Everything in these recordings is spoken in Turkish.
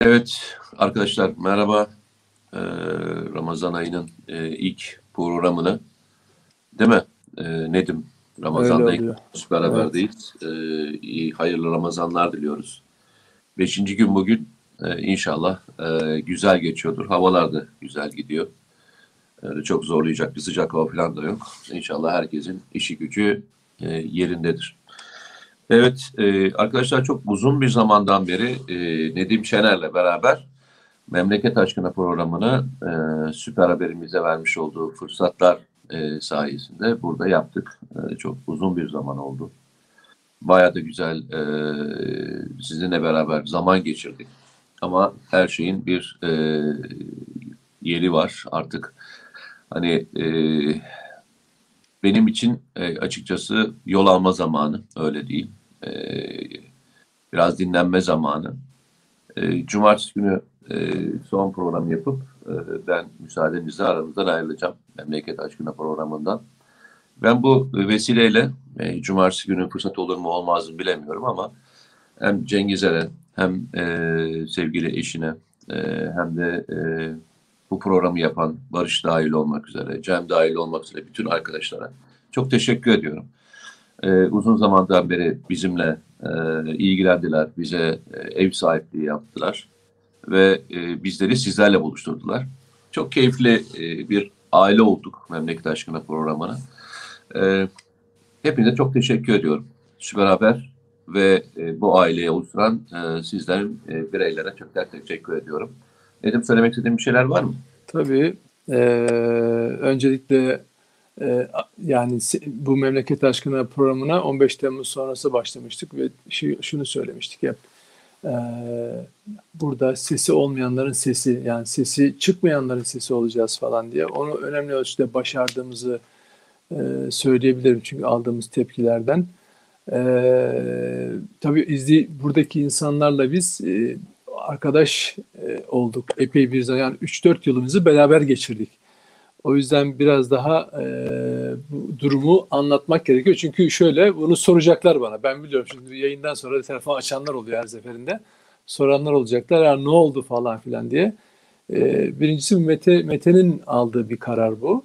Evet arkadaşlar merhaba. Ee, Ramazan ayının e, ilk programını değil mi? Ee, Nedim Ramazan'da ilk süper evet. iyi, hayırlı Ramazanlar diliyoruz. Beşinci gün bugün ee, inşallah e, güzel geçiyordur. Havalar da güzel gidiyor. Öyle çok zorlayacak bir sıcak hava falan da yok. İnşallah herkesin işi gücü e, yerindedir. Evet e, arkadaşlar çok uzun bir zamandan beri e, Nedim Şener'le beraber Memleket Aşkına programını e, süper haberimize vermiş olduğu fırsatlar e, sayesinde burada yaptık. E, çok uzun bir zaman oldu. Bayağı da güzel e, sizinle beraber zaman geçirdik. Ama her şeyin bir e, yeri var artık. Hani e, benim için e, açıkçası yol alma zamanı öyle değil. E, biraz dinlenme zamanı. E, Cumartesi günü e, son program yapıp e, ben müsaadenizle aramızdan ayrılacağım. Memleket Aşkına programından. Ben bu vesileyle e, Cumartesi günü fırsat olur mu olmaz mı bilemiyorum ama hem Cengiz Eren hem e, sevgili eşine hem de bu programı yapan Barış dahil olmak üzere, Cem dahil olmak üzere bütün arkadaşlara çok teşekkür ediyorum. E, uzun zamandan beri bizimle e, ilgilendiler, bize e, ev sahipliği yaptılar ve e, bizleri sizlerle buluşturdular. Çok keyifli e, bir aile olduk Memleket Aşkına programına. E, hepinize çok teşekkür ediyorum. Süper Haber ve e, bu aileyi oluşturan e, sizlerin e, bireylere çok teşekkür ediyorum. Nedim söylemek istediğim bir şeyler var mı? Tabii. E, öncelikle e, yani bu memleket aşkına programına 15 Temmuz sonrası başlamıştık ve şu, şunu söylemiştik hep. E, burada sesi olmayanların sesi yani sesi çıkmayanların sesi olacağız falan diye onu önemli ölçüde başardığımızı e, söyleyebilirim çünkü aldığımız tepkilerden. Ee, tabii izli buradaki insanlarla biz e, arkadaş e, olduk epey bir zaman yani 3-4 yılımızı beraber geçirdik. O yüzden biraz daha e, bu durumu anlatmak gerekiyor. Çünkü şöyle bunu soracaklar bana. Ben biliyorum şimdi yayından sonra telefon açanlar oluyor her seferinde. Soranlar olacaklar. Ya ne oldu falan filan diye. E, birincisi Mete Mete'nin aldığı bir karar bu.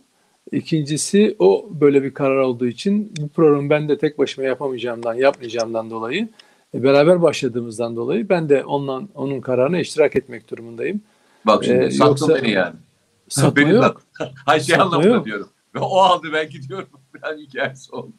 İkincisi o böyle bir karar olduğu için bu programı ben de tek başıma yapamayacağımdan, yapmayacağımdan dolayı e, beraber başladığımızdan dolayı ben de ondan onun kararına iştirak etmek durumundayım. Bak şimdi ee, sattın yoksa, beni yani. Satma beni yok. Hayır şey anlamda yok. diyorum. Ve o aldı ben gidiyorum. Ben hikayesi oldu.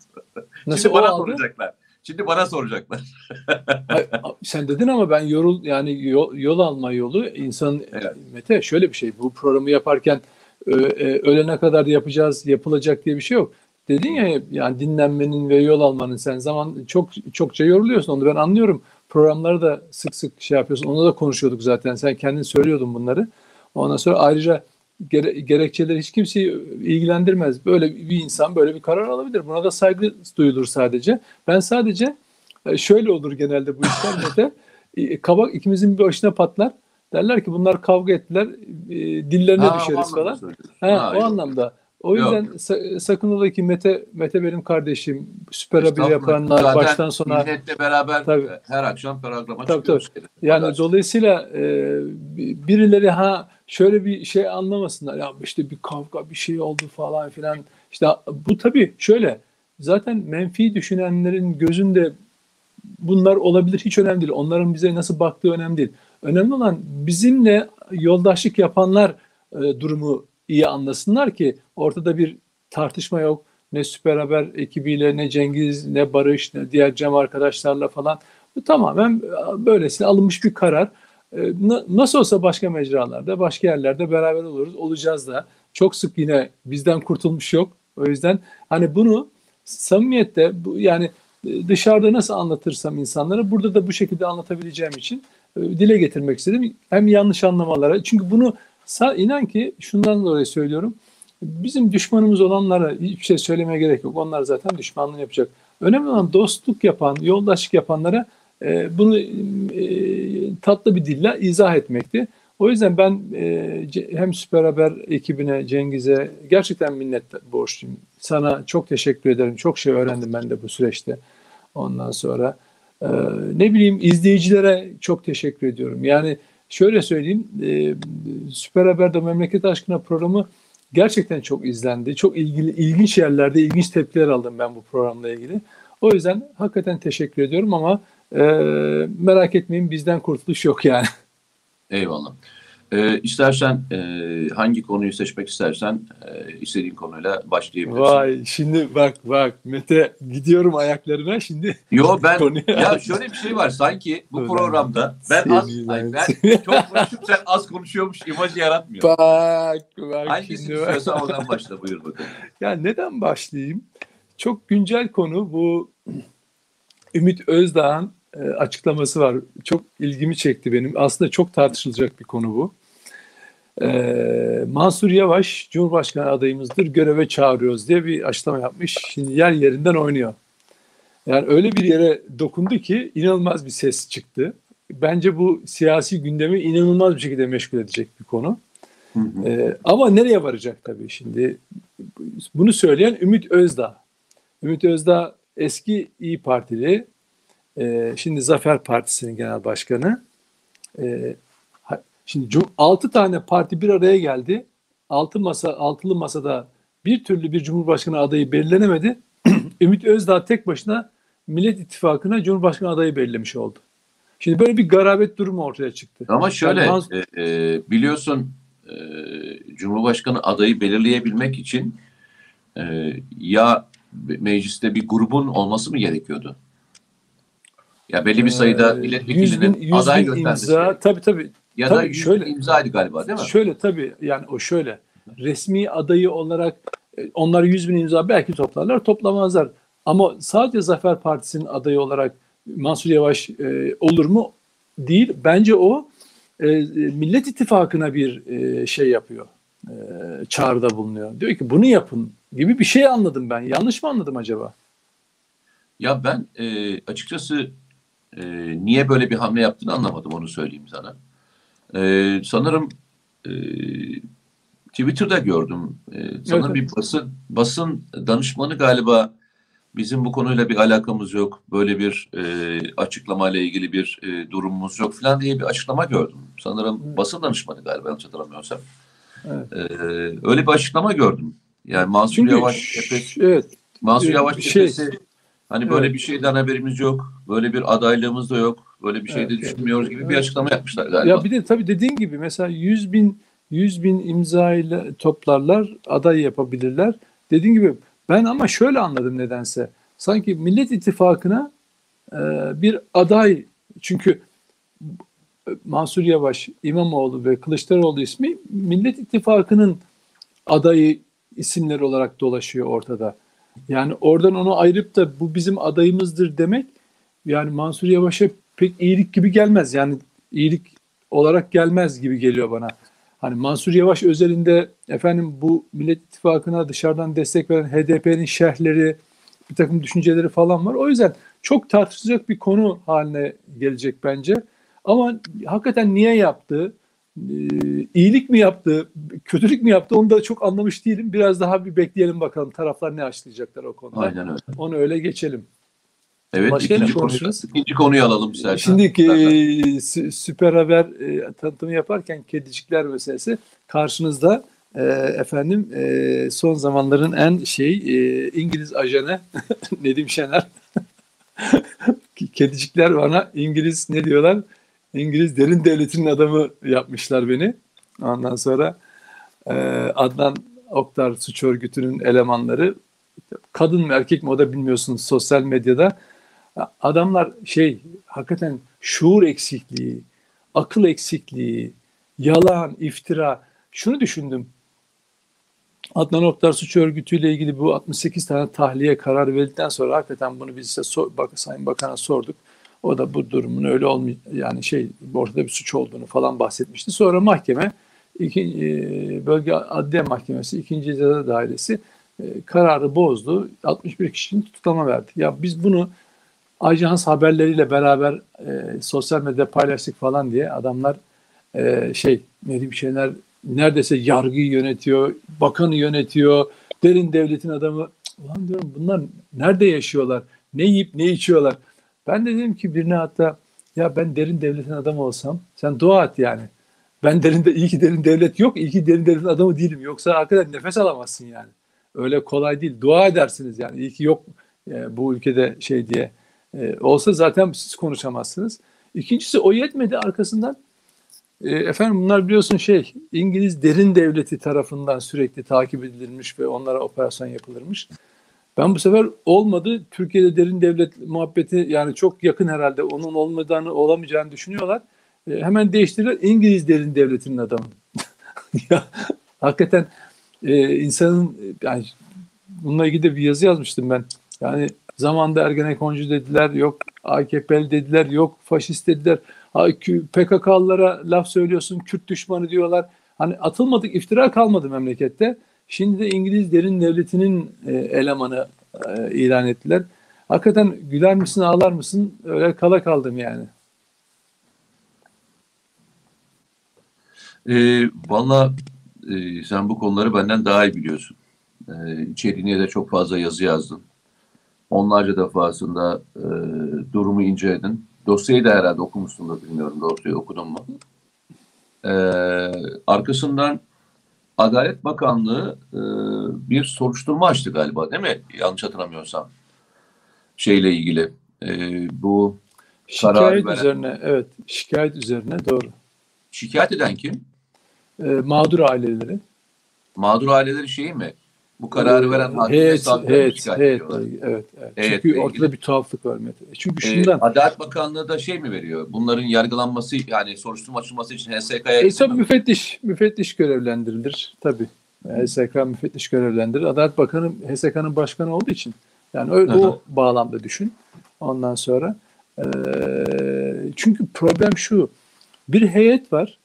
Nasıl Şimdi bana aldı? soracaklar. Şimdi bana soracaklar. Hayır, sen dedin ama ben yorul yani yol, yol alma yolu insan evet. Mete şöyle bir şey. Bu programı yaparken e, ölene kadar yapacağız, yapılacak diye bir şey yok. Dedin ya yani dinlenmenin ve yol almanın sen zaman çok çokça yoruluyorsun onu ben anlıyorum. Programları da sık sık şey yapıyorsun. Onu da konuşuyorduk zaten. Sen kendin söylüyordun bunları. Ondan sonra ayrıca gere, gerekçeleri hiç kimseyi ilgilendirmez. Böyle bir insan böyle bir karar alabilir. Buna da saygı duyulur sadece. Ben sadece e, şöyle olur genelde bu işler de kabak ikimizin bir başına patlar. Derler ki bunlar kavga ettiler, e, dillerine ha, düşeriz falan. Ha, ha, o yok. anlamda. O yüzden sa- sakın ola ki Mete, Mete benim kardeşim, süper haber yapanlar Zaten baştan sona. Milletle beraber tabii, her akşam programa tabii, çıkıyoruz. Tabii. Yani Pazar. dolayısıyla e, birileri ha şöyle bir şey anlamasınlar. Ya işte bir kavga bir şey oldu falan filan. İşte bu tabii şöyle. Zaten menfi düşünenlerin gözünde bunlar olabilir hiç önemli değil. Onların bize nasıl baktığı önemli değil. Önemli olan bizimle yoldaşlık yapanlar e, durumu iyi anlasınlar ki ortada bir tartışma yok. Ne Süper Haber ekibiyle, ne Cengiz, ne Barış, ne diğer Cem arkadaşlarla falan. Bu tamamen e, böylesine alınmış bir karar. E, nasıl olsa başka mecralarda, başka yerlerde beraber oluruz, olacağız da. Çok sık yine bizden kurtulmuş yok. O yüzden hani bunu samimiyette bu, yani dışarıda nasıl anlatırsam insanlara burada da bu şekilde anlatabileceğim için e, dile getirmek istedim. Hem yanlış anlamalara çünkü bunu inan ki şundan dolayı söylüyorum. Bizim düşmanımız olanlara hiçbir şey söylemeye gerek yok. Onlar zaten düşmanlığı yapacak. Önemli olan dostluk yapan, yoldaşlık yapanlara e, bunu e, tatlı bir dille izah etmekti. O yüzden ben e, hem Süper Haber ekibine, Cengiz'e gerçekten minnet borçluyum. Sana çok teşekkür ederim. Çok şey öğrendim ben de bu süreçte. Ondan sonra e, ne bileyim izleyicilere çok teşekkür ediyorum. Yani şöyle söyleyeyim. E, Süper Haber'de Memleket Aşkına programı gerçekten çok izlendi. Çok ilgili ilginç yerlerde ilginç tepkiler aldım ben bu programla ilgili. O yüzden hakikaten teşekkür ediyorum ama e, merak etmeyin bizden kurtuluş yok yani. Eyvallah. Ee, istersen e, hangi konuyu seçmek istersen e, istediğin konuyla başlayabilirsin. Vay şimdi bak bak Mete gidiyorum ayaklarına şimdi. Yo ben ya şöyle bir şey var sanki bu programda ben az ay, ben çok konuşup sen az konuşuyormuş imajı yaratmıyor. Bak bak. Hangisini istiyorsan oradan başla buyur bakalım. Ya neden başlayayım? Çok güncel konu bu Ümit Özdağ'ın e, açıklaması var. Çok ilgimi çekti benim. Aslında çok tartışılacak bir konu bu. Ee, Mansur Yavaş Cumhurbaşkanı adayımızdır göreve çağırıyoruz diye bir açıklama yapmış. Şimdi yer yerinden oynuyor. Yani öyle bir yere dokundu ki inanılmaz bir ses çıktı. Bence bu siyasi gündemi inanılmaz bir şekilde meşgul edecek bir konu. Hı hı. Ee, ama nereye varacak tabii şimdi? Bunu söyleyen Ümit Özdağ. Ümit Özdağ eski İyi Partili, e, şimdi Zafer Partisi'nin genel başkanı. E, Şimdi 6 tane parti bir araya geldi. Altı masa, altılı masada bir türlü bir cumhurbaşkanı adayı belirlenemedi. Ümit Özdağ tek başına Millet İttifakı'na cumhurbaşkanı adayı belirlemiş oldu. Şimdi böyle bir garabet durumu ortaya çıktı. Ama şöyle yani, e, e, biliyorsun e, Cumhurbaşkanı adayı belirleyebilmek için e, ya mecliste bir grubun olması mı gerekiyordu? Ya belli bir sayıda milletvekilinin 100 bin, aday göndermesi. imza, tabii tabii ya tabii da şöyle imzaydı galiba değil mi? Şöyle tabii yani o şöyle resmi adayı olarak e, onlar 100 bin imza belki toplarlar toplamazlar. Ama sadece Zafer Partisi'nin adayı olarak Mansur Yavaş e, olur mu? Değil. Bence o e, Millet İttifakı'na bir e, şey yapıyor. E, çağrıda bulunuyor. Diyor ki bunu yapın gibi bir şey anladım ben. Yanlış mı anladım acaba? Ya ben e, açıkçası e, niye böyle bir hamle yaptığını anlamadım onu söyleyeyim sana. Ee, sanırım e, Twitter'da gördüm. Ee, sanırım evet. bir basın basın danışmanı galiba bizim bu konuyla bir alakamız yok. Böyle bir e, açıklamayla ilgili bir e, durumumuz yok falan diye bir açıklama gördüm. Sanırım evet. basın danışmanı galiba yanlış hatırlamıyorsam. Evet. Ee, öyle bir açıklama gördüm. Yani Mansur Çünkü, Yavaş epey, evet, Mansur Yavaş şey, hani böyle evet. bir şeyden haberimiz yok. Böyle bir adaylığımız da yok böyle bir şey de düşünmüyoruz gibi bir açıklama yapmışlar galiba. Ya bir de tabii dediğin gibi mesela 100 bin 100 bin imza ile toplarlar, aday yapabilirler. Dediğin gibi ben ama şöyle anladım nedense. Sanki Millet İttifakı'na e, bir aday çünkü Mansur Yavaş, İmamoğlu ve Kılıçdaroğlu ismi Millet İttifakı'nın adayı isimleri olarak dolaşıyor ortada. Yani oradan onu ayırıp da bu bizim adayımızdır demek yani Mansur Yavaş'a pek iyilik gibi gelmez. Yani iyilik olarak gelmez gibi geliyor bana. Hani Mansur Yavaş özelinde efendim bu Millet İttifakı'na dışarıdan destek veren HDP'nin şerhleri, bir takım düşünceleri falan var. O yüzden çok tartışılacak bir konu haline gelecek bence. Ama hakikaten niye yaptı? Ee, iyilik mi yaptı, kötülük mü yaptı onu da çok anlamış değilim. Biraz daha bir bekleyelim bakalım taraflar ne açıklayacaklar o konuda. Aynen öyle. Onu öyle geçelim. Evet Başka ikinci, konuyu, ikinci konuyu alalım istersen. Şimdi e, Süper Haber e, tanıtımı yaparken kedicikler meselesi karşınızda e, efendim e, son zamanların en şey e, İngiliz ajanı Nedim Şener. kedicikler bana İngiliz ne diyorlar? İngiliz derin devletinin adamı yapmışlar beni. Ondan sonra e, Adnan Oktar suç örgütünün elemanları kadın mı erkek mi o da bilmiyorsunuz sosyal medyada Adamlar şey hakikaten şuur eksikliği, akıl eksikliği, yalan, iftira. Şunu düşündüm. Adnan Oktar Suç Örgütü ile ilgili bu 68 tane tahliye kararı verdikten sonra hakikaten bunu biz size sor, bak, Sayın Bakan'a sorduk. O da bu durumun öyle olmuyor yani şey ortada bir suç olduğunu falan bahsetmişti. Sonra mahkeme iki, e, bölge adliye mahkemesi ikinci ceza dairesi e, kararı bozdu. 61 kişinin tutuklama verdi. Ya biz bunu ajans haberleriyle beraber e, sosyal medyada paylaştık falan diye adamlar e, şey ne diyeyim şeyler neredeyse yargıyı yönetiyor, bakanı yönetiyor, derin devletin adamı. Ulan diyorum bunlar nerede yaşıyorlar? Ne yiyip ne içiyorlar? Ben de dedim ki birine hatta Ya ben derin devletin adamı olsam sen dua et yani. Ben derinde iyi ki derin devlet yok, iyi ki derin devletin adamı değilim. Yoksa hakikaten nefes alamazsın yani. Öyle kolay değil. Dua edersiniz yani. İyi ki yok e, bu ülkede şey diye. E, olsa zaten siz konuşamazsınız. İkincisi o yetmedi arkasından e, efendim bunlar biliyorsun şey İngiliz derin devleti tarafından sürekli takip edilmiş ve onlara operasyon yapılırmış. Ben bu sefer olmadı. Türkiye'de derin devlet muhabbeti yani çok yakın herhalde. Onun olmadığını olamayacağını düşünüyorlar. E, hemen değiştirirler. İngiliz derin devletinin adamı. hakikaten e, insanın yani bununla ilgili de bir yazı yazmıştım ben. Yani zamanda Ergenekoncu dediler, yok AKP'li dediler, yok faşist dediler. PKK'lılara laf söylüyorsun, Kürt düşmanı diyorlar. Hani atılmadık, iftira kalmadı memlekette. Şimdi de İngiliz derin devletinin e, elemanı e, ilan ettiler. Hakikaten güler misin, ağlar mısın? Öyle kala kaldım yani. E, Valla e, sen bu konuları benden daha iyi biliyorsun. E, içeriğine de çok fazla yazı yazdın. Onlarca defasında e, durumu inceledin. Dosyayı da herhalde okumuşsun da bilmiyorum dosyayı okudun mu? E, arkasından Adalet Bakanlığı e, bir soruşturma açtı galiba değil mi? Yanlış hatırlamıyorsam. Şeyle ilgili. E, bu şikayet veren... üzerine evet şikayet üzerine doğru. Şikayet eden kim? E, mağdur aileleri. Mağdur aileleri şeyi mi? Bu kararı veren ee, hakim evet, evet, evet, evet, evet. evet. Çünkü ortada ilgili. bir tuhaflık var Mete. Çünkü ee, şundan... Adalet Bakanlığı da şey mi veriyor? Bunların yargılanması yani soruşturma açılması için HSK'ya... E, tabii müfettiş, müfettiş görevlendirilir. Tabii. HSK müfettiş görevlendirir. Adalet Bakanı HSK'nın başkanı olduğu için. Yani öyle, o bağlamda düşün. Ondan sonra. E, çünkü problem şu. Bir heyet var.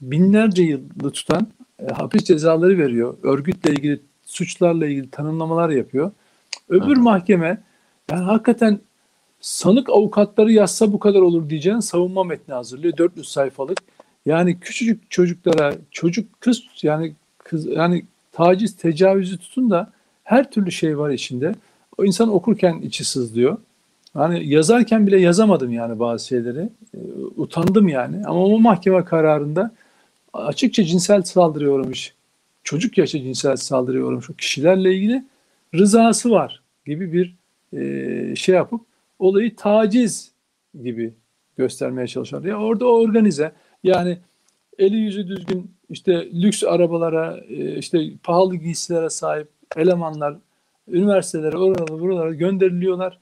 Binlerce yılda tutan e, hapis cezaları veriyor. Örgütle ilgili suçlarla ilgili tanımlamalar yapıyor. Öbür Hı. mahkeme yani hakikaten sanık avukatları yazsa bu kadar olur diyeceğin savunma metni hazırlıyor. 400 sayfalık. Yani küçücük çocuklara, çocuk kız yani kız yani taciz, tecavüzü tutun da her türlü şey var içinde. O insan okurken içi sızlıyor. Yani yazarken bile yazamadım yani bazı şeyleri. E, utandım yani. Ama o mahkeme kararında açıkça cinsel saldırıya uğramış çocuk yaşta cinsel saldırıya uğramış kişilerle ilgili rızası var gibi bir e, şey yapıp olayı taciz gibi göstermeye çalışıyorlar. Ya orada organize yani eli yüzü düzgün işte lüks arabalara e, işte pahalı giysilere sahip elemanlar üniversitelere oralara buralara gönderiliyorlar.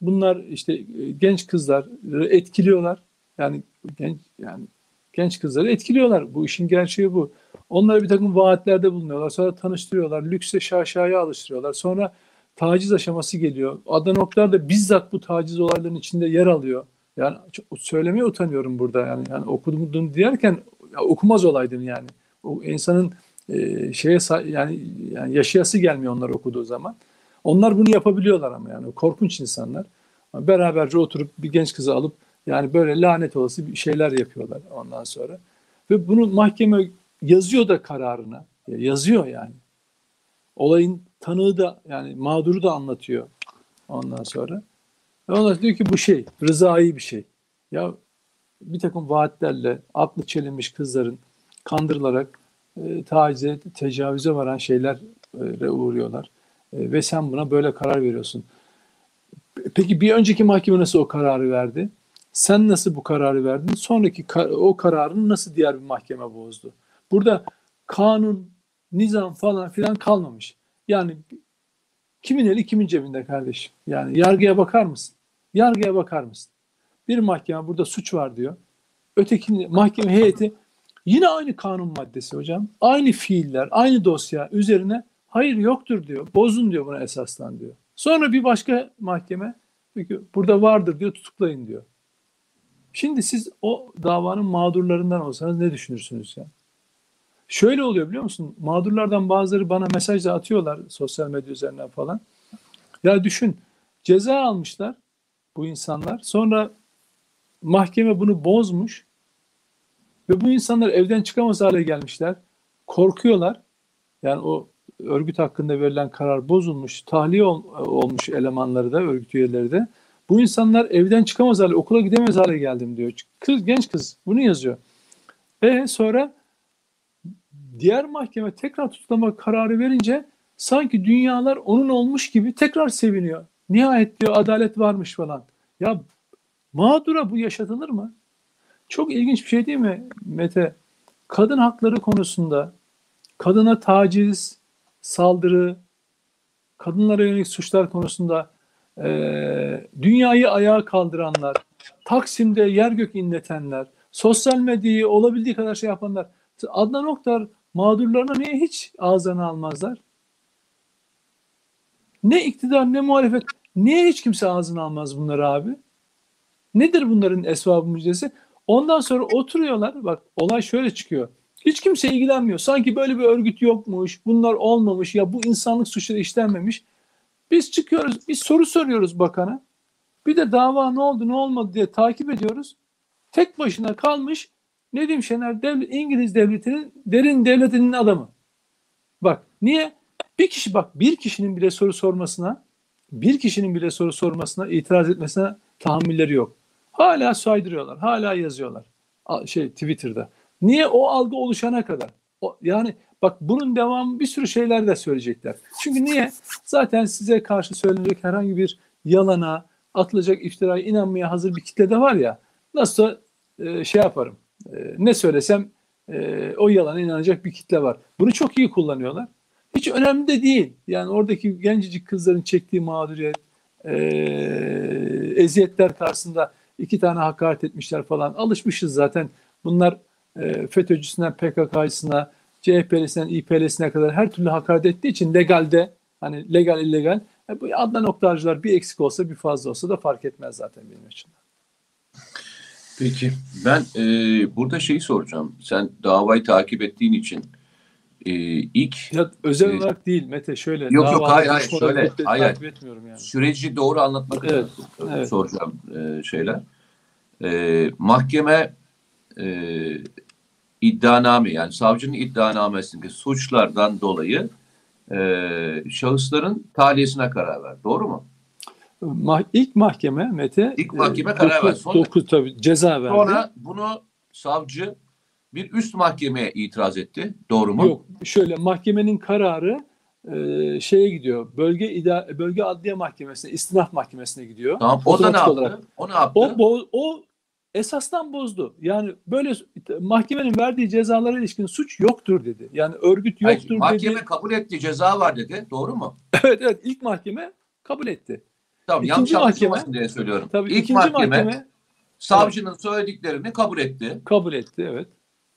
Bunlar işte e, genç kızlar etkiliyorlar. Yani genç yani genç kızları etkiliyorlar. Bu işin gerçeği bu. Onlara bir takım vaatlerde bulunuyorlar. Sonra tanıştırıyorlar. Lükse şaşaya alıştırıyorlar. Sonra taciz aşaması geliyor. Adanoklar da bizzat bu taciz olaylarının içinde yer alıyor. Yani söylemeye utanıyorum burada. Yani, yani okudum diyerken ya, okumaz olaydım yani. O insanın e, şeye yani, yani yaşayası gelmiyor onlar okuduğu zaman. Onlar bunu yapabiliyorlar ama yani korkunç insanlar. Beraberce oturup bir genç kızı alıp yani böyle lanet olası bir şeyler yapıyorlar ondan sonra. Ve bunu mahkeme yazıyor da kararına. Yazıyor yani. Olayın tanığı da yani mağduru da anlatıyor ondan sonra. Ve ondan diyor ki bu şey, rızai bir şey. Ya bir takım vaatlerle aklı çelinmiş kızların kandırılarak e, tacize, tecavüze varan şeylere uğruyorlar. E, ve sen buna böyle karar veriyorsun. Peki bir önceki mahkeme nasıl o kararı verdi? Sen nasıl bu kararı verdin? Sonraki kar o kararını nasıl diğer bir mahkeme bozdu? Burada kanun, nizam falan filan kalmamış. Yani kimin eli kimin cebinde kardeşim? Yani yargıya bakar mısın? Yargıya bakar mısın? Bir mahkeme burada suç var diyor. Öteki mahkeme heyeti yine aynı kanun maddesi hocam. Aynı fiiller, aynı dosya üzerine hayır yoktur diyor. Bozun diyor buna esaslan diyor. Sonra bir başka mahkeme burada vardır diyor tutuklayın diyor. Şimdi siz o davanın mağdurlarından olsanız ne düşünürsünüz ya? Şöyle oluyor biliyor musun? Mağdurlardan bazıları bana mesaj da atıyorlar sosyal medya üzerinden falan. Ya düşün ceza almışlar bu insanlar. Sonra mahkeme bunu bozmuş ve bu insanlar evden çıkamaz hale gelmişler. Korkuyorlar. Yani o örgüt hakkında verilen karar bozulmuş, tahliye ol, olmuş elemanları da, örgüt üyeleri de. Bu insanlar evden çıkamaz hale, okula gidemez hale geldim diyor. Kız, genç kız bunu yazıyor. Ve sonra diğer mahkeme tekrar tutuklama kararı verince sanki dünyalar onun olmuş gibi tekrar seviniyor. Nihayet diyor adalet varmış falan. Ya mağdura bu yaşatılır mı? Çok ilginç bir şey değil mi Mete? Kadın hakları konusunda kadına taciz, saldırı, kadınlara yönelik suçlar konusunda e, dünyayı ayağa kaldıranlar, Taksim'de yer gök inletenler, sosyal medyayı olabildiği kadar şey yapanlar. Adnan Oktar mağdurlarına niye hiç ağzına almazlar? Ne iktidar ne muhalefet niye hiç kimse ağzına almaz bunları abi? Nedir bunların esvabı müjdesi? Ondan sonra oturuyorlar. Bak olay şöyle çıkıyor. Hiç kimse ilgilenmiyor. Sanki böyle bir örgüt yokmuş. Bunlar olmamış. Ya bu insanlık suçları işlenmemiş. Biz çıkıyoruz. Bir soru soruyoruz bakana. Bir de dava ne oldu ne olmadı diye takip ediyoruz. Tek başına kalmış Nedim Şener devlet, İngiliz devletinin derin devletinin adamı. Bak niye? Bir kişi bak bir kişinin bile soru sormasına bir kişinin bile soru sormasına itiraz etmesine tahammülleri yok. Hala saydırıyorlar. Hala yazıyorlar. Şey Twitter'da. Niye o algı oluşana kadar? O, yani bak bunun devamı bir sürü şeyler de söyleyecekler. Çünkü niye? Zaten size karşı söylenecek herhangi bir yalana, atılacak iftiraya inanmaya hazır bir kitle de var ya. Nasıl e, şey yaparım. E, ne söylesem e, o yalana inanacak bir kitle var. Bunu çok iyi kullanıyorlar. Hiç önemli de değil. Yani oradaki gencecik kızların çektiği mağduriyet, e, eziyetler karşısında iki tane hakaret etmişler falan. Alışmışız zaten. Bunlar e, FETÖ'cüsünden PKK'sına, CHP'lisinden İP'lisine kadar her türlü hakaret ettiği için legalde hani legal illegal e, bu Adnan Oktarcılar bir eksik olsa bir fazla olsa da fark etmez zaten benim için. Peki ben e, burada şeyi soracağım. Sen davayı takip ettiğin için e, ilk ya, özel e, olarak değil Mete şöyle yok yok hayır hayır şöyle hayır etmiyorum yani. süreci doğru anlatmak evet, için evet. soracağım e, şeyler e, mahkeme e, iddianame yani savcının iddianamesindeki suçlardan dolayı e, şahısların tahliyesine karar ver. Doğru mu? Mah ilk mahkeme Mete ilk mahkeme e, karar ver. Sonra, dokuz tabii ceza verdi. Sonra bunu savcı bir üst mahkemeye itiraz etti. Doğru mu? Yok. Şöyle mahkemenin kararı e, şeye gidiyor. Bölge ida bölge adliye mahkemesine, istinaf mahkemesine gidiyor. Tamam. O da ne yaptı? Olarak. O ne yaptı? O, o esasdan bozdu. Yani böyle mahkemenin verdiği cezalara ilişkin suç yoktur dedi. Yani örgüt yoktur Hayır, mahkeme dedi. Mahkeme kabul etti, ceza var dedi. Doğru mu? evet evet ilk mahkeme kabul etti. Tamam ikinci yanlış mahkeme diye söylüyorum. Tabii ilk ikinci mahkeme, mahkeme savcının evet. söylediklerini kabul etti. Kabul etti evet.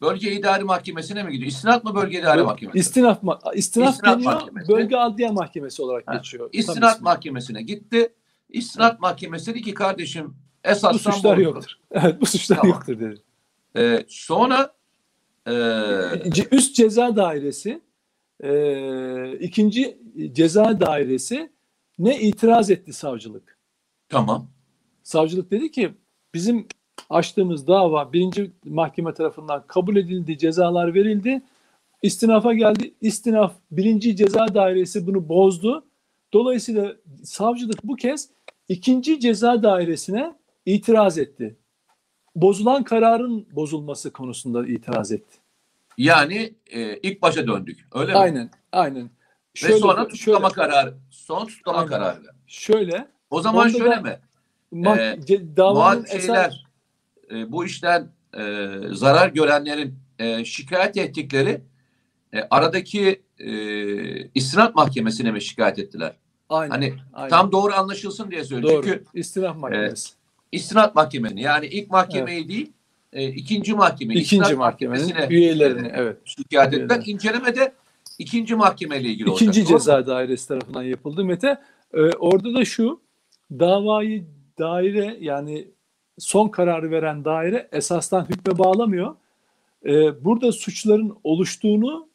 Bölge İdari Mahkemesi'ne mi gidiyor? İstinaf mı Bölge İdari Mahkemesi? İstinaf, ma istinaf, istinaf deniyor, mahkemesi. Bölge Adliye Mahkemesi olarak ha. geçiyor. İstinaf Mahkemesi'ne gitti. İstinaf evet. Mahkemesi dedi ki kardeşim esasdan bu suçlar yoktur. Evet bu suçlar tamam. yoktur dedi. Ee, sonra e... üst ceza dairesi e, ikinci ceza dairesi ne itiraz etti savcılık. Tamam. Savcılık dedi ki bizim açtığımız dava birinci mahkeme tarafından kabul edildi, cezalar verildi. İstinafa geldi. İstinaf birinci ceza dairesi bunu bozdu. Dolayısıyla savcılık bu kez ikinci ceza dairesine itiraz etti. Bozulan kararın bozulması konusunda itiraz etti. Yani e, ilk başa döndük. Öyle mi? Aynen, aynen. Şöyle, Ve sonra tutuklama şöyle, kararı. Son tutuklama aynen. kararı. Şöyle. O zaman şöyle da, mi? Ma- ee, davanın şeyler, e, bu işten e, zarar görenlerin e, şikayet ettikleri e, aradaki e, istinaf mahkemesine mi şikayet ettiler? Aynen, hani aynen. tam doğru anlaşılsın diye söylüyorum. Doğru. Çünkü istinaf mahkemesi. E, istinaf mahkemeni yani ilk mahkemeyi evet. değil e, ikinci mahkeme. İkinci mahkemenin üyelerini evet. Şikayet ettiler. İnceleme de ikinci mahkemeyle ilgili olacak. İkinci ceza dairesi tarafından yapıldı. Mete e, orada da şu davayı daire yani son kararı veren daire esastan hükme bağlamıyor. E, burada suçların oluştuğunu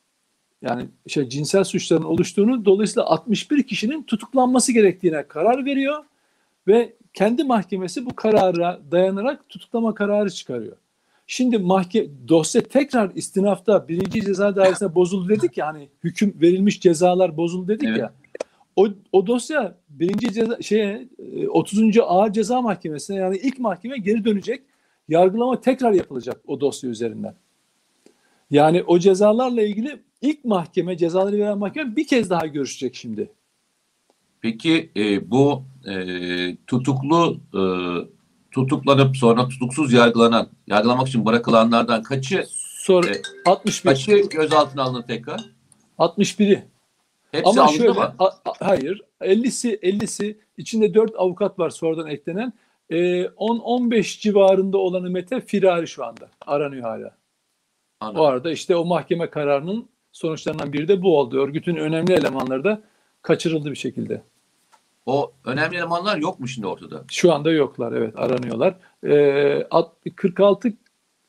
yani şey cinsel suçların oluştuğunu dolayısıyla 61 kişinin tutuklanması gerektiğine karar veriyor ve kendi mahkemesi bu karara dayanarak tutuklama kararı çıkarıyor. Şimdi mahke dosya tekrar istinafta birinci ceza dairesine bozuldu dedik ya hani hüküm verilmiş cezalar bozuldu dedik evet. ya. o, o dosya birinci ceza, şeye, e, 30. Ağır Ceza Mahkemesi'ne yani ilk mahkeme geri dönecek. Yargılama tekrar yapılacak o dosya üzerinden. Yani o cezalarla ilgili ilk mahkeme, cezaları veren mahkeme bir kez daha görüşecek şimdi. Peki e, bu e, tutuklu e, tutuklanıp sonra tutuksuz yargılanan, yargılamak için bırakılanlardan kaçı Sonra e, 61. kaçı gözaltına alındı tekrar? 61'i. Hepsi Ama alındı şöyle, mı? a- a- hayır, 50'si 50'si içinde 4 avukat var sonradan eklenen. Ee, 10-15 civarında olanı Mete firari şu anda. Aranıyor hala. Anladım. O arada işte o mahkeme kararının sonuçlarından biri de bu oldu. Örgütün önemli elemanları da kaçırıldı bir şekilde. O önemli elemanlar yok mu şimdi ortada? Şu anda yoklar evet aranıyorlar. Ee, alt- 46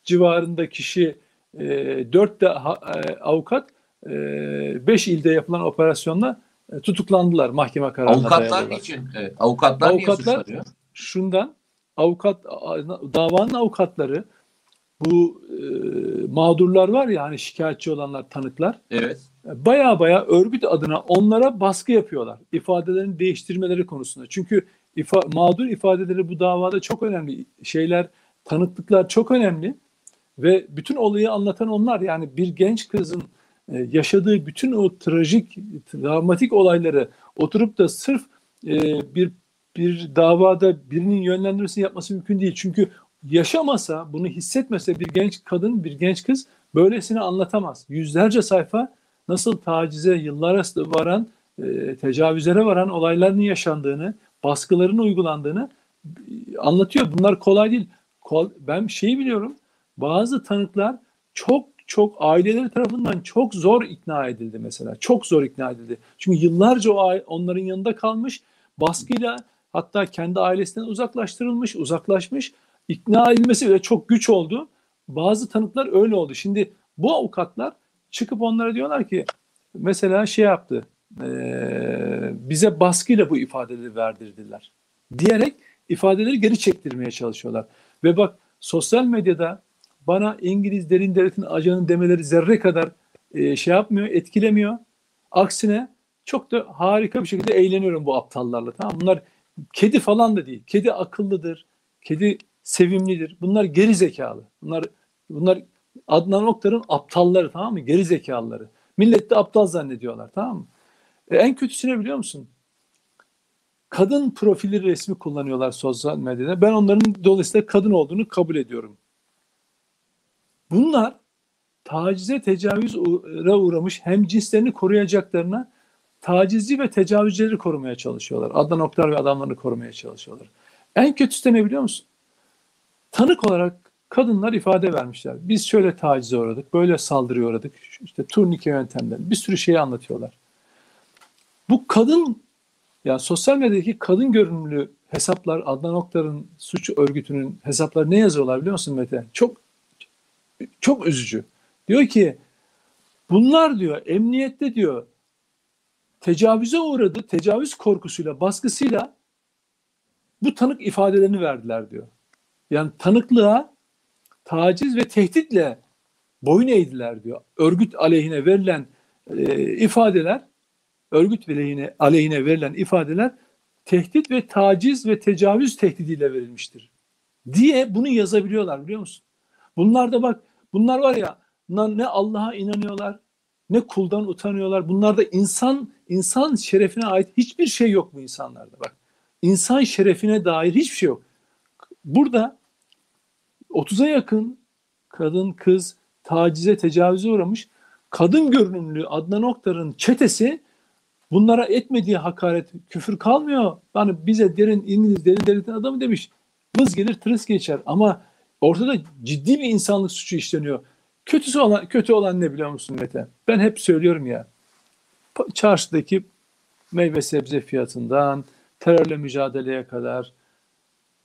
civarında kişi e, 4 de ha- e, avukat 5 ilde yapılan operasyonla e, tutuklandılar mahkeme kararına Avukatlar niçin? Evet, avukatlar, Avukatlar- niye suçlanıyor? şundan avukat davanın avukatları bu e, mağdurlar var ya hani şikayetçi olanlar tanıklar Evet. baya baya örgüt adına onlara baskı yapıyorlar ifadelerini değiştirmeleri konusunda. Çünkü ifa, mağdur ifadeleri bu davada çok önemli şeyler tanıklıklar çok önemli ve bütün olayı anlatan onlar yani bir genç kızın e, yaşadığı bütün o trajik travmatik olayları oturup da sırf e, bir bir davada birinin yönlendirmesini yapması mümkün değil. Çünkü yaşamasa, bunu hissetmese bir genç kadın, bir genç kız böylesini anlatamaz. Yüzlerce sayfa nasıl tacize, yıllara varan, e, tecavüzlere varan olayların yaşandığını, baskıların uygulandığını e, anlatıyor. Bunlar kolay değil. Ben şeyi biliyorum, bazı tanıklar çok çok aileleri tarafından çok zor ikna edildi mesela. Çok zor ikna edildi. Çünkü yıllarca o onların yanında kalmış, baskıyla hatta kendi ailesinden uzaklaştırılmış, uzaklaşmış. İkna edilmesi bile çok güç oldu. Bazı tanıklar öyle oldu. Şimdi bu avukatlar çıkıp onlara diyorlar ki mesela şey yaptı eee, bize baskıyla bu ifadeleri verdirdiler diyerek ifadeleri geri çektirmeye çalışıyorlar. Ve bak sosyal medyada bana İngiliz derin devletin ajanı demeleri zerre kadar eee, şey yapmıyor, etkilemiyor. Aksine çok da harika bir şekilde eğleniyorum bu aptallarla. Tamam? Bunlar kedi falan da değil. Kedi akıllıdır. Kedi sevimlidir. Bunlar geri zekalı. Bunlar bunlar Adnan Oktar'ın aptalları tamam mı? Geri zekalıları. Millet de aptal zannediyorlar tamam mı? E, en kötüsü ne biliyor musun? Kadın profili resmi kullanıyorlar sosyal medyada. Ben onların dolayısıyla kadın olduğunu kabul ediyorum. Bunlar tacize tecavüze uğramış hem cinslerini koruyacaklarına tacizci ve tecavüzleri korumaya çalışıyorlar. Adnan Oktar ve adamlarını korumaya çalışıyorlar. En kötüsü de ne biliyor musun? Tanık olarak kadınlar ifade vermişler. Biz şöyle tacize uğradık, böyle saldırıya uğradık. İşte turnike yöntemleri, bir sürü şeyi anlatıyorlar. Bu kadın, yani sosyal medyadaki kadın görünümlü hesaplar, Adnan Oktar'ın suç örgütünün hesapları ne yazıyorlar biliyor musun Mete? Çok çok üzücü. Diyor ki bunlar diyor emniyette diyor tecavüze uğradı. Tecavüz korkusuyla, baskısıyla bu tanık ifadelerini verdiler diyor. Yani tanıklığa taciz ve tehditle boyun eğdiler diyor. Örgüt aleyhine verilen e, ifadeler, örgüt aleyhine, aleyhine verilen ifadeler tehdit ve taciz ve tecavüz tehdidiyle verilmiştir. Diye bunu yazabiliyorlar biliyor musun? Bunlar da bak, bunlar var ya, ne Allah'a inanıyorlar, ne kuldan utanıyorlar. Bunlarda insan insan şerefine ait hiçbir şey yok bu insanlarda bak. İnsan şerefine dair hiçbir şey yok. Burada 30'a yakın kadın, kız tacize, tecavüze uğramış. Kadın görünümlü Adnan Oktar'ın çetesi bunlara etmediği hakaret, küfür kalmıyor. Yani bize derin İngiliz derin devletin adamı demiş. Vız gelir tırıs geçer ama ortada ciddi bir insanlık suçu işleniyor. Kötüsü olan kötü olan ne biliyor musun Mete? Ben hep söylüyorum ya. Çarşıdaki meyve sebze fiyatından terörle mücadeleye kadar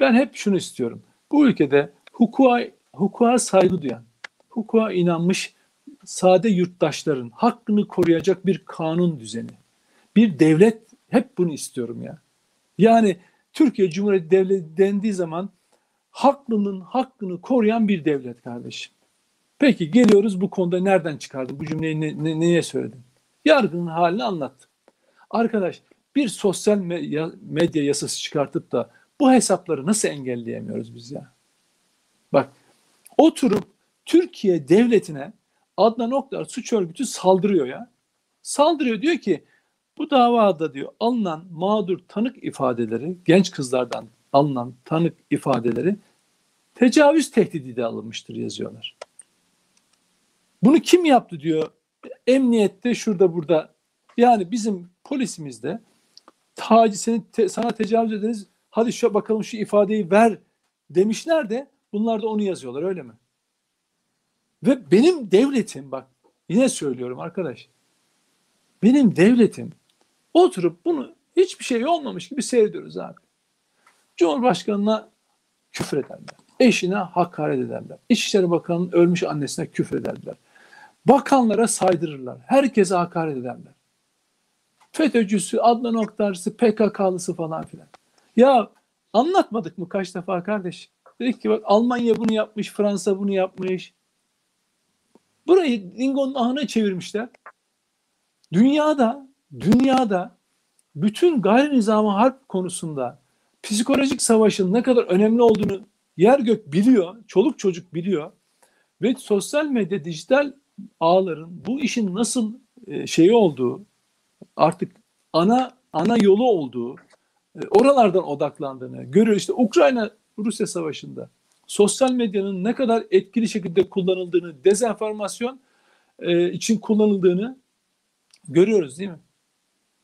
ben hep şunu istiyorum. Bu ülkede hukuka, hukuka saygı duyan, hukuka inanmış sade yurttaşların hakkını koruyacak bir kanun düzeni, bir devlet hep bunu istiyorum ya. Yani Türkiye Cumhuriyeti Devleti dendiği zaman haklının hakkını koruyan bir devlet kardeşim. Peki geliyoruz bu konuda nereden çıkardın? Bu cümleyi ne, ne, neye söyledin? Yargının halini anlattım. Arkadaş bir sosyal medya, yasası çıkartıp da bu hesapları nasıl engelleyemiyoruz biz ya? Bak oturup Türkiye devletine Adnan Oktar suç örgütü saldırıyor ya. Saldırıyor diyor ki bu davada diyor alınan mağdur tanık ifadeleri genç kızlardan alınan tanık ifadeleri tecavüz tehdidi de alınmıştır yazıyorlar. Bunu kim yaptı diyor. Emniyette şurada burada. Yani bizim polisimizde taciz seni te, sana tecavüz ederiz. Hadi şu bakalım şu ifadeyi ver demişler de bunlar da onu yazıyorlar öyle mi? Ve benim devletim bak yine söylüyorum arkadaş. Benim devletim oturup bunu hiçbir şey olmamış gibi seyrediyoruz abi. Cumhurbaşkanına küfür ederler. Eşine hakaret ederler. İçişleri Bakanı'nın ölmüş annesine küfür ederler. Bakanlara saydırırlar. Herkese hakaret ederler. FETÖ'cüsü, Adnan Oktar'sı, PKK'lısı falan filan. Ya anlatmadık mı kaç defa kardeş? Dedik ki bak Almanya bunu yapmış, Fransa bunu yapmış. Burayı Dingo'nun ahına çevirmişler. Dünyada, dünyada bütün gayri nizamı harp konusunda psikolojik savaşın ne kadar önemli olduğunu yer gök biliyor, çoluk çocuk biliyor ve sosyal medya, dijital ağların bu işin nasıl e, şeyi olduğu, artık ana ana yolu olduğu, oralardan odaklandığını görüyor. İşte Ukrayna Rusya savaşında sosyal medyanın ne kadar etkili şekilde kullanıldığını, dezenformasyon e, için kullanıldığını görüyoruz değil mi?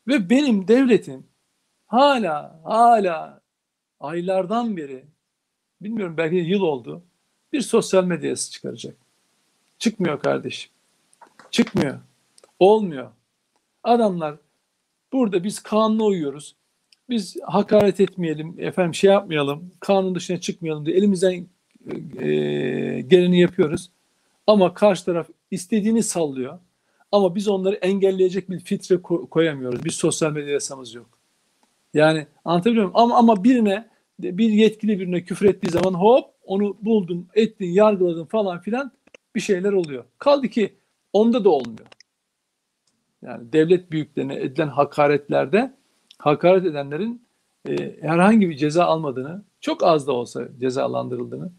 Ve benim devletim hala hala aylardan beri bilmiyorum belki yıl oldu bir sosyal medyası çıkaracak. Çıkmıyor kardeşim. Çıkmıyor. Olmuyor. Adamlar burada biz kanuna uyuyoruz. Biz hakaret etmeyelim, efendim şey yapmayalım, kanun dışına çıkmayalım diye elimizden e, geleni yapıyoruz. Ama karşı taraf istediğini sallıyor. Ama biz onları engelleyecek bir filtre koyamıyoruz. Bir sosyal medya yasamız yok. Yani anlatabiliyor muyum? Ama, ama birine bir yetkili birine küfür ettiği zaman hop onu buldun, ettin, yargıladın falan filan bir şeyler oluyor. Kaldı ki onda da olmuyor. Yani devlet büyüklerine edilen hakaretlerde hakaret edenlerin e, herhangi bir ceza almadığını, çok az da olsa cezalandırıldığını,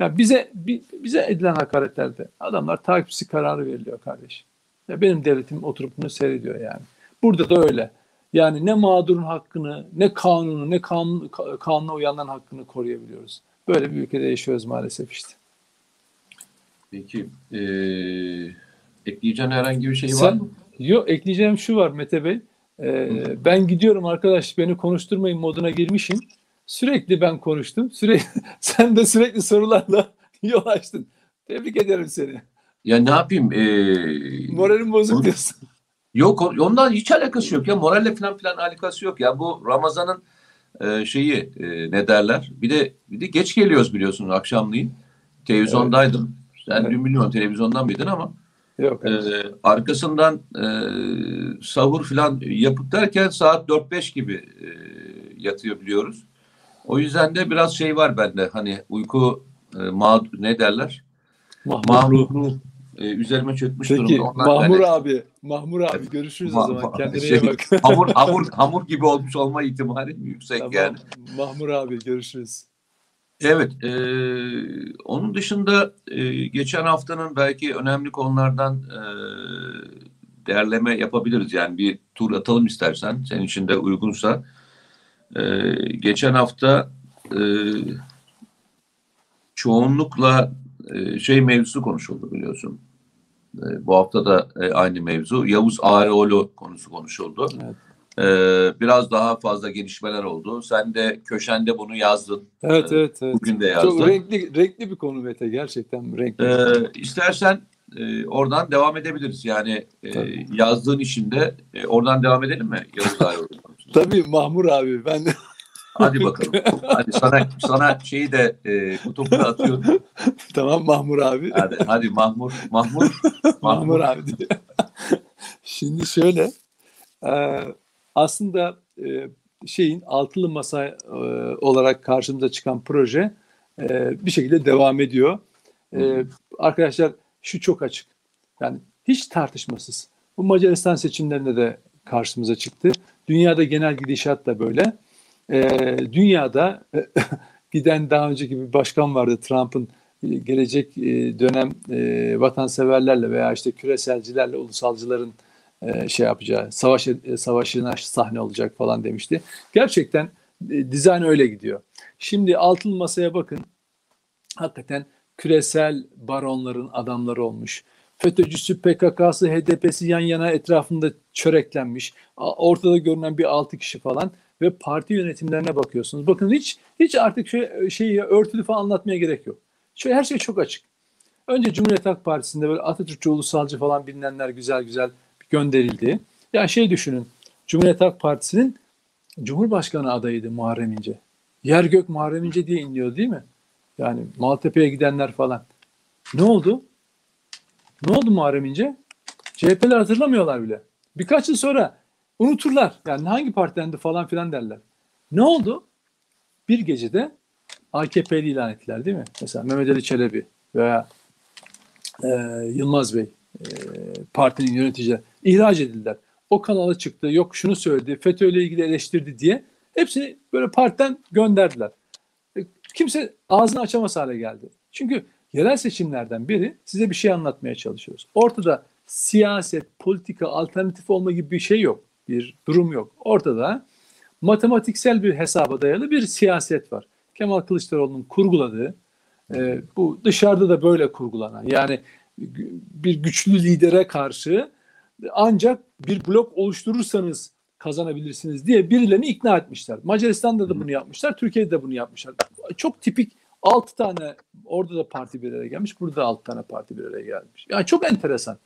yani bize bize edilen hakaretlerde adamlar takipçisi kararı veriliyor kardeş. Ya benim devletim oturup bunu seyrediyor yani. Burada da öyle. Yani ne mağdurun hakkını, ne kanunu, ne kanun, kanuna uyanların hakkını koruyabiliyoruz. Böyle bir ülkede yaşıyoruz maalesef işte. Peki, ee, ekleyeceğin herhangi bir şey Sen, var mı? Yok, ekleyeceğim şu var Mete Bey. Ee, ben gidiyorum arkadaş, beni konuşturmayın moduna girmişim. Sürekli ben konuştum. Sürekli, sen de sürekli sorularla yol açtın. Tebrik ederim seni. Ya ne yapayım? Ee, Moralim bozuk diyorsun. Yok ondan hiç alakası yok ya. Moralle falan filan alakası yok ya. Bu Ramazan'ın e, şeyi e, ne derler? Bir de bir de geç geliyoruz biliyorsunuz akşamleyin. Televizyondaydım. Sen evet. dün bilmiyorum televizyondan mıydın ama. Yok. E, arkasından e, sahur falan yapıp derken saat 4-5 gibi e, yatıyor biliyoruz. O yüzden de biraz şey var bende. Hani uyku e, mağdur ne derler? Mahmurlu e, üzerime çökmüş Peki, durumda. Ondan Mahmur yani, abi, Mahmur abi görüşürüz ma- o zaman. Kendine şey, iyi bak. hamur, hamur, hamur gibi olmuş olma ihtimali yüksek tamam. yani. Mahmur abi görüşürüz. Evet, e, onun dışında e, geçen haftanın belki önemli konulardan e, değerleme yapabiliriz. Yani bir tur atalım istersen, senin için de uygunsa. E, geçen hafta e, çoğunlukla e, şey mevzusu konuşuldu biliyorsun. E, bu hafta da e, aynı mevzu. Yavuz Ağrıoğlu konusu konuşuldu. Evet. Biraz daha fazla gelişmeler oldu. Sen de köşende bunu yazdın. Evet, evet, evet. Bugün de yazdın. Çok renkli, renkli bir konu Mete. Gerçekten renkli. Ee, istersen oradan devam edebiliriz. Yani Tabii. yazdığın işinde oradan devam edelim mi Tabii Mahmur abi. Ben de Hadi bakalım. hadi sana sana şeyi de e, kutupla atıyorum. tamam Mahmur abi. Hadi, hadi Mahmur. Mahmur. Mahmur abi diye. Şimdi şöyle e, aslında e, şeyin altılı masa e, olarak karşımıza çıkan proje e, bir şekilde devam ediyor. E, arkadaşlar şu çok açık. Yani hiç tartışmasız. Bu Macaristan seçimlerinde de karşımıza çıktı. Dünyada genel gidişat da böyle. E, dünyada giden daha önceki bir başkan vardı Trump'ın gelecek e, dönem e, vatanseverlerle veya işte küreselcilerle ulusalcıların e, şey yapacağı savaş savaşına sahne olacak falan demişti. Gerçekten dizayn öyle gidiyor. Şimdi altılı masaya bakın. Hakikaten küresel baronların adamları olmuş. FETÖ'cüsü, PKK'sı, HDP'si yan yana etrafında çöreklenmiş. Ortada görünen bir altı kişi falan ve parti yönetimlerine bakıyorsunuz. Bakın hiç hiç artık şey, şeyi örtülü falan anlatmaya gerek yok. Şöyle her şey çok açık. Önce Cumhuriyet Halk Partisi'nde böyle Atatürkçü ulusalcı falan bilinenler güzel güzel gönderildi. Ya şey düşünün. Cumhuriyet Halk Partisi'nin Cumhurbaşkanı adayıydı Muharrem İnce. Yer gök Muharrem İnce diye inliyor değil mi? Yani Maltepe'ye gidenler falan. Ne oldu? Ne oldu Muharrem İnce? CHP'ler hatırlamıyorlar bile. Birkaç yıl sonra unuturlar. Yani hangi partidendi falan filan derler. Ne oldu? Bir gecede AKP'li ilan ettiler değil mi? Mesela Mehmet Ali Çelebi veya e, Yılmaz Bey partinin yöneticileri ihraç edildiler. O kanala çıktı, yok şunu söyledi, FETÖ ile ilgili eleştirdi diye hepsini böyle partiden gönderdiler. E, kimse ağzını açamaz hale geldi. Çünkü yerel seçimlerden biri size bir şey anlatmaya çalışıyoruz. Ortada siyaset, politika, alternatif olma gibi bir şey yok. Bir durum yok. Ortada matematiksel bir hesaba dayalı bir siyaset var. Kemal Kılıçdaroğlu'nun kurguladığı e, bu dışarıda da böyle kurgulanan yani bir güçlü lidere karşı ancak bir blok oluşturursanız kazanabilirsiniz diye birilerini ikna etmişler. Macaristan'da da bunu yapmışlar, Türkiye'de de bunu yapmışlar. Çok tipik 6 tane orada da parti bir araya gelmiş, burada da 6 tane parti bir araya gelmiş. Yani çok enteresan.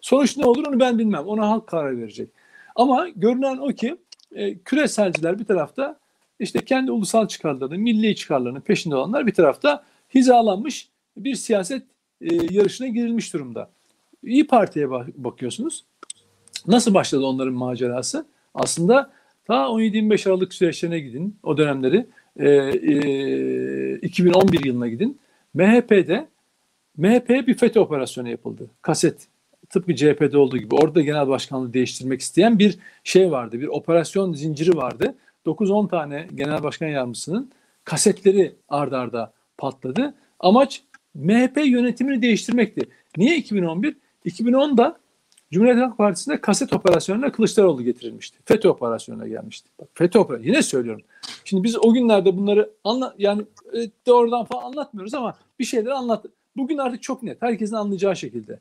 Sonuç ne olur onu ben bilmem. Ona halk karar verecek. Ama görünen o ki e, küreselciler bir tarafta işte kendi ulusal çıkarlarını, milli çıkarlarının peşinde olanlar bir tarafta hizalanmış bir siyaset e, yarışına girilmiş durumda. İyi Parti'ye bakıyorsunuz. Nasıl başladı onların macerası? Aslında ta 17-25 Aralık süreçlerine gidin, o dönemleri. E, e, 2011 yılına gidin. MHP'de MHP'ye bir FETÖ operasyonu yapıldı. Kaset tıpkı CHP'de olduğu gibi orada genel başkanlığı değiştirmek isteyen bir şey vardı. Bir operasyon zinciri vardı. 9-10 tane genel başkan yardımcısının kasetleri ardarda arda patladı. Amaç MHP yönetimini değiştirmekti. Niye 2011? 2010'da Cumhuriyet Halk Partisi'nde kaset operasyonuna Kılıçdaroğlu getirilmişti. FETÖ operasyonuna gelmişti. Bak FETÖ operasyonu yine söylüyorum. Şimdi biz o günlerde bunları anla yani e, doğrudan falan anlatmıyoruz ama bir şeyler anlat. Bugün artık çok net. Herkesin anlayacağı şekilde.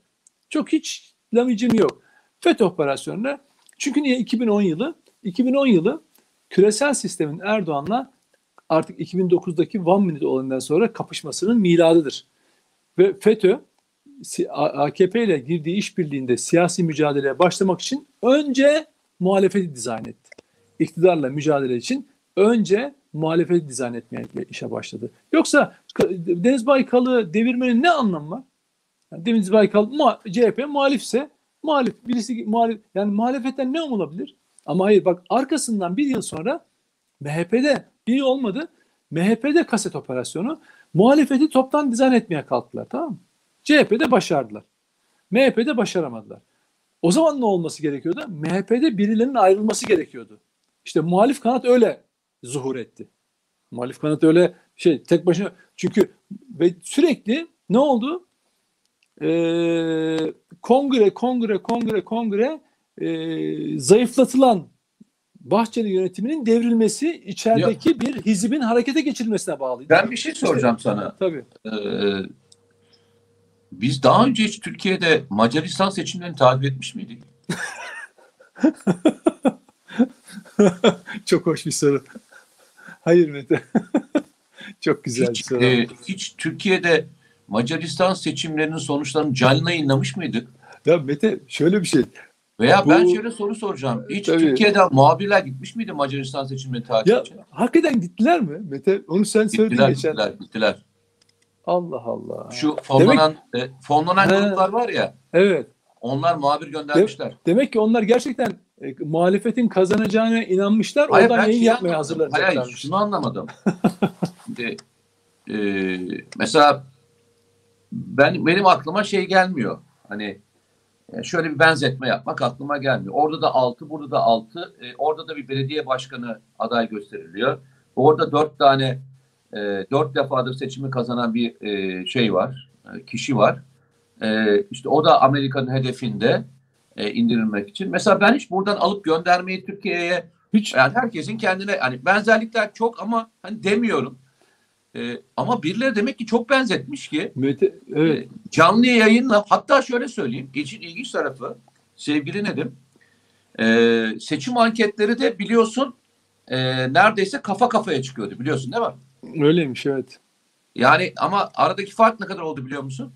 Çok hiç lamicim yok. FETÖ operasyonuna çünkü niye 2010 yılı? 2010 yılı küresel sistemin Erdoğan'la artık 2009'daki One Minute olayından sonra kapışmasının miladıdır. Ve FETÖ AKP ile girdiği işbirliğinde siyasi mücadeleye başlamak için önce muhalefeti dizayn etti. İktidarla mücadele için önce muhalefeti dizayn etmeye işe başladı. Yoksa Deniz Baykal'ı devirmenin ne anlamı var? Yani Deniz Baykal CHP muhalifse muhalif birisi muhalif yani muhalefetten ne umulabilir? Ama hayır bak arkasından bir yıl sonra MHP'de bir olmadı. MHP'de kaset operasyonu muhalefeti toptan dizayn etmeye kalktılar tamam mı? CHP'de başardılar. MHP'de başaramadılar. O zaman ne olması gerekiyordu? MHP'de birilerinin ayrılması gerekiyordu. İşte muhalif kanat öyle zuhur etti. Muhalif kanat öyle şey tek başına çünkü ve sürekli ne oldu? Ee, kongre, kongre, kongre, kongre e, zayıflatılan Bahçeli yönetiminin devrilmesi içerideki ya, bir hizibin harekete geçirilmesine bağlıydı. Ben bir şey soracağım işte, sana. Tabii. Ee, biz daha önce hiç Türkiye'de Macaristan seçimlerini takip etmiş miydik? Çok hoş bir soru. Hayır Mete. Çok güzel hiç, bir soru. E, hiç Türkiye'de Macaristan seçimlerinin sonuçlarını canlı yayınlamış mıydık? Ya Mete şöyle bir şey. Veya Bu, ben şöyle soru soracağım. Hiç tabii. Türkiye'den muhabirler gitmiş miydi Macaristan seçimlerini takip ya, için? Hakikaten gittiler mi Mete? Onu sen söyledin gittiler, geçen. Gittiler, gittiler. Allah Allah. Şu fonlanan, Demek, e, fonlanan he, gruplar var ya. Evet. Onlar muhabir göndermişler. De, demek ki onlar gerçekten e, muhalefetin kazanacağına inanmışlar. Hayır, oradan yayın yapmaya hazırlanacaklar. Hayır, şunu anlamadım. Şimdi, e, mesela ben benim aklıma şey gelmiyor. Hani şöyle bir benzetme yapmak aklıma gelmiyor. Orada da 6, burada da 6. E, orada da bir belediye başkanı aday gösteriliyor. Orada 4 tane e, 4 defadır seçimi kazanan bir e, şey var, e, kişi var. E, işte o da Amerika'nın hedefinde e, indirilmek için. Mesela ben hiç buradan alıp göndermeyi Türkiye'ye hiç yani herkesin kendine hani benzerlikler çok ama hani demiyorum. E, ama birileri demek ki çok benzetmiş ki Mete, evet. e, canlı yayınla hatta şöyle söyleyeyim işin ilginç tarafı sevgili Nedim e, seçim anketleri de biliyorsun e, neredeyse kafa kafaya çıkıyordu biliyorsun değil mi? Öyleymiş evet. Yani ama aradaki fark ne kadar oldu biliyor musun?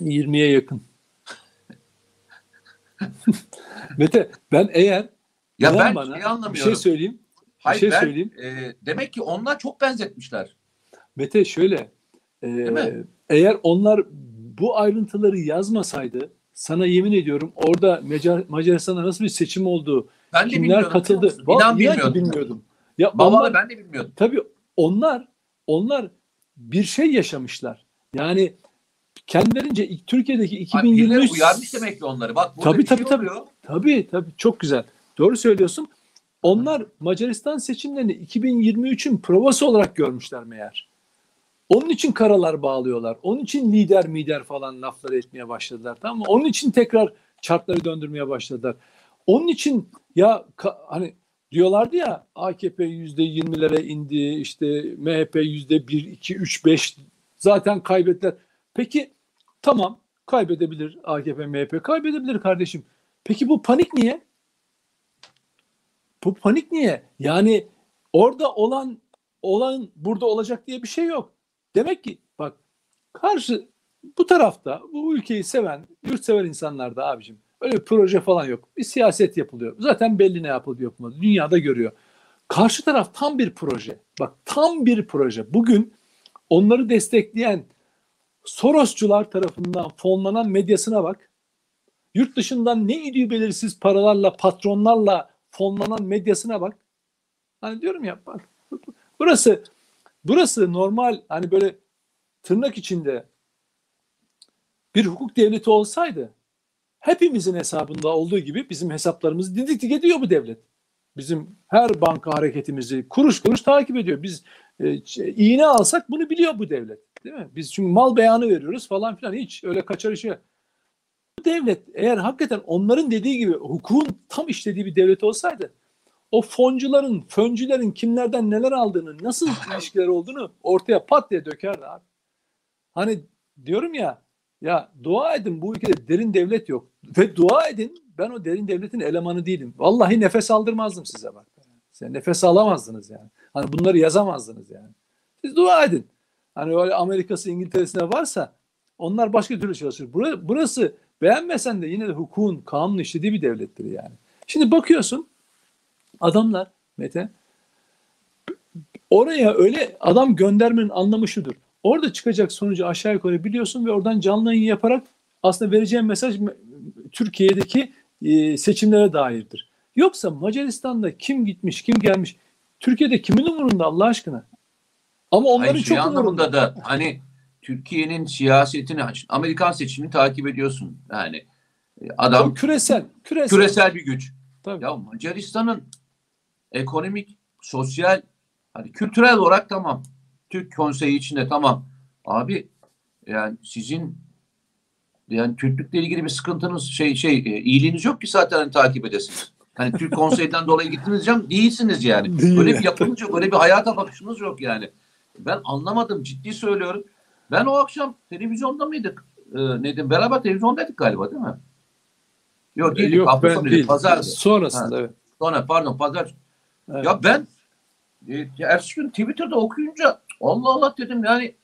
20'ye yakın. Mete ben eğer Ya ben bana, bir anlamıyorum. şey söyleyeyim. Hayır, şey ben, söyleyeyim. e, demek ki onlar çok benzetmişler. Mete şöyle e, eğer onlar bu ayrıntıları yazmasaydı sana yemin ediyorum orada Macar, Macaristan'da nasıl bir seçim oldu, Ben de kimler katıldı. İnan bilmiyordum. bilmiyordum. Ya Vallahi onlar, ben de bilmiyordum. tabii onlar onlar bir şey yaşamışlar. Yani kendilerince Türkiye'deki Ay, birileri 2023 uyarmış demek ki onları. Bak burada Tabii, bir şey tabii, tabii. oluyor. Tabii tabii çok güzel. Doğru söylüyorsun. Onlar Macaristan seçimlerini 2023'ün provası olarak görmüşler meğer. Onun için karalar bağlıyorlar. Onun için lider mider falan lafları etmeye başladılar. Tamam mı? Onun için tekrar çarkları döndürmeye başladılar. Onun için ya hani diyorlardı ya AKP yüzde 20'lere indi işte MHP yüzde 1, 2, 3, 5 zaten kaybettiler. Peki tamam kaybedebilir AKP, MHP kaybedebilir kardeşim. Peki bu panik niye? Bu panik niye? Yani orada olan olan burada olacak diye bir şey yok. Demek ki bak karşı bu tarafta bu ülkeyi seven, yurtsever insanlar da abicim öyle bir proje falan yok. Bir siyaset yapılıyor. Zaten belli ne yapılıyor yapılmadı. Dünyada görüyor. Karşı taraf tam bir proje. Bak tam bir proje. Bugün onları destekleyen Sorosçular tarafından fonlanan medyasına bak. Yurt dışından ne idüğü belirsiz paralarla, patronlarla fonlanan medyasına bak. Hani diyorum ya bak burası burası normal hani böyle tırnak içinde bir hukuk devleti olsaydı hepimizin hesabında olduğu gibi bizim hesaplarımızı didiktik ediyor bu devlet. Bizim her banka hareketimizi kuruş kuruş takip ediyor. Biz e, iğne alsak bunu biliyor bu devlet. Değil mi? Biz çünkü mal beyanı veriyoruz falan filan hiç öyle kaçar işe. Devlet eğer hakikaten onların dediği gibi hukukun tam işlediği bir devlet olsaydı o foncuların, föncülerin kimlerden neler aldığını, nasıl ilişkiler olduğunu ortaya pat diye dökerdi abi. Hani diyorum ya ya dua edin bu ülkede derin devlet yok. Ve dua edin ben o derin devletin elemanı değilim. Vallahi nefes aldırmazdım size bak. Size nefes alamazdınız yani. Hani bunları yazamazdınız yani. Siz dua edin. Hani öyle Amerika'sı İngiltere'sine varsa onlar başka türlü çalışır. Burası, burası beğenmesen de yine de hukukun, kanunun işlediği bir devlettir yani. Şimdi bakıyorsun adamlar Mete oraya öyle adam göndermenin anlamı şudur. Orada çıkacak sonucu aşağı yukarı biliyorsun ve oradan canlı yayın yaparak aslında vereceğim mesaj Türkiye'deki e, seçimlere dairdir. Yoksa Macaristan'da kim gitmiş, kim gelmiş, Türkiye'de kimin umurunda Allah aşkına? Ama onların Hayır, çok umurunda. da hani Türkiye'nin siyasetini Amerikan seçimini takip ediyorsun. Yani e, adam Tabii küresel, küresel. küresel bir güç. Tabii. Ya Macaristan'ın ekonomik, sosyal, hani kültürel olarak tamam. Türk konseyi içinde tamam. Abi yani sizin yani Türklükle ilgili bir sıkıntınız şey şey e, iyiliğiniz yok ki zaten hani takip edesiniz. Hani Türk konseyden dolayı gittiniz diyeceğim değilsiniz yani. Değil. Öyle bir yapınız yok, öyle bir hayata bakışınız yok yani. Ben anlamadım ciddi söylüyorum. Ben o akşam televizyonda mıydık? Ee, neydi? Beraber televizyondaydık galiba değil mi? Yok değildik. Yok hafta ben sonuydu, değil. Pazardı. Sonrasında evet. Sonra pardon pazar. Evet. Ya ben e, ertesi gün Twitter'da okuyunca Allah Allah dedim yani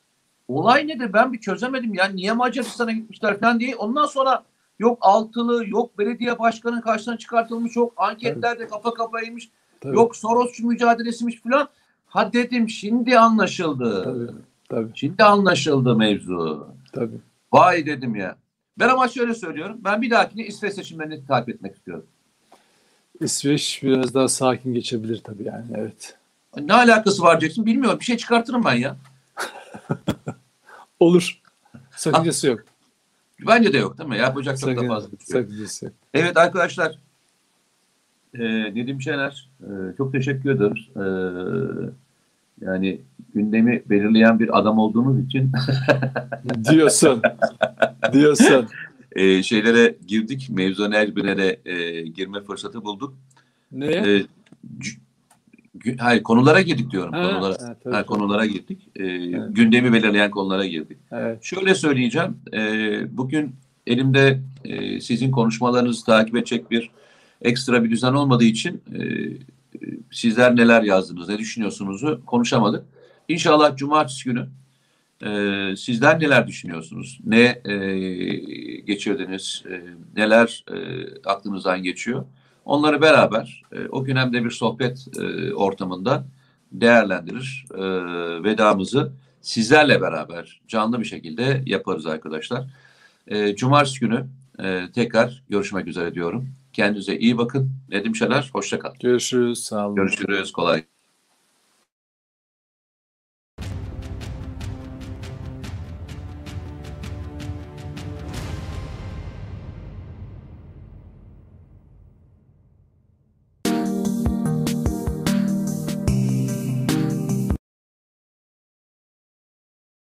olay nedir ben bir çözemedim. Yani niye Macaristan'a gitmişler falan diye. Ondan sonra yok altılı yok belediye başkanı karşısına çıkartılmış yok anketlerde kafa kafaymış Tabii, yok Sorosçu mücadelesiymiş falan. Ha dedim şimdi anlaşıldı. Tabii, tabii, Şimdi anlaşıldı mevzu. tabii. Vay dedim ya. Ben ama şöyle söylüyorum. Ben bir dahakine İsveç seçimlerini takip etmek istiyorum. İsveç biraz daha sakin geçebilir tabii yani evet. Ne alakası var diyeceksin bilmiyorum. Bir şey çıkartırım ben ya. Olur. Sakıncası yok. Bence de yok değil mi? Yapacak çok da fazla şey sakıncası yok. Evet arkadaşlar. E, Nedim Şener e, çok teşekkür ederiz. E, yani gündemi belirleyen bir adam olduğunuz için Diyorsun. Diyorsun. e, şeylere girdik. Mevzu Erbin'e e, girme fırsatı bulduk. Neye? E, c- gü- hayır konulara girdik diyorum. Ha, konulara, ha, tabii, ha, tabii. konulara girdik. E, Gündemi belirleyen konulara girdik. Evet. Şöyle söyleyeceğim. e, bugün elimde e, sizin konuşmalarınızı takip edecek bir ekstra bir düzen olmadığı için e, e, sizler neler yazdınız, ne düşünüyorsunuzu konuşamadık. İnşallah cumartesi günü e, sizler neler düşünüyorsunuz? Ne e, geçirdiniz? e, neler e, aklınızdan geçiyor? Onları beraber e, o gün hem de bir sohbet e, ortamında değerlendirir. E, vedamızı sizlerle beraber canlı bir şekilde yaparız arkadaşlar. E, Cumartesi günü e, tekrar görüşmek üzere diyorum. Kendinize iyi bakın. Nedim Şener, hoşça kalın. Görüşürüz. Sağ olun. Görüşürüz. Kolay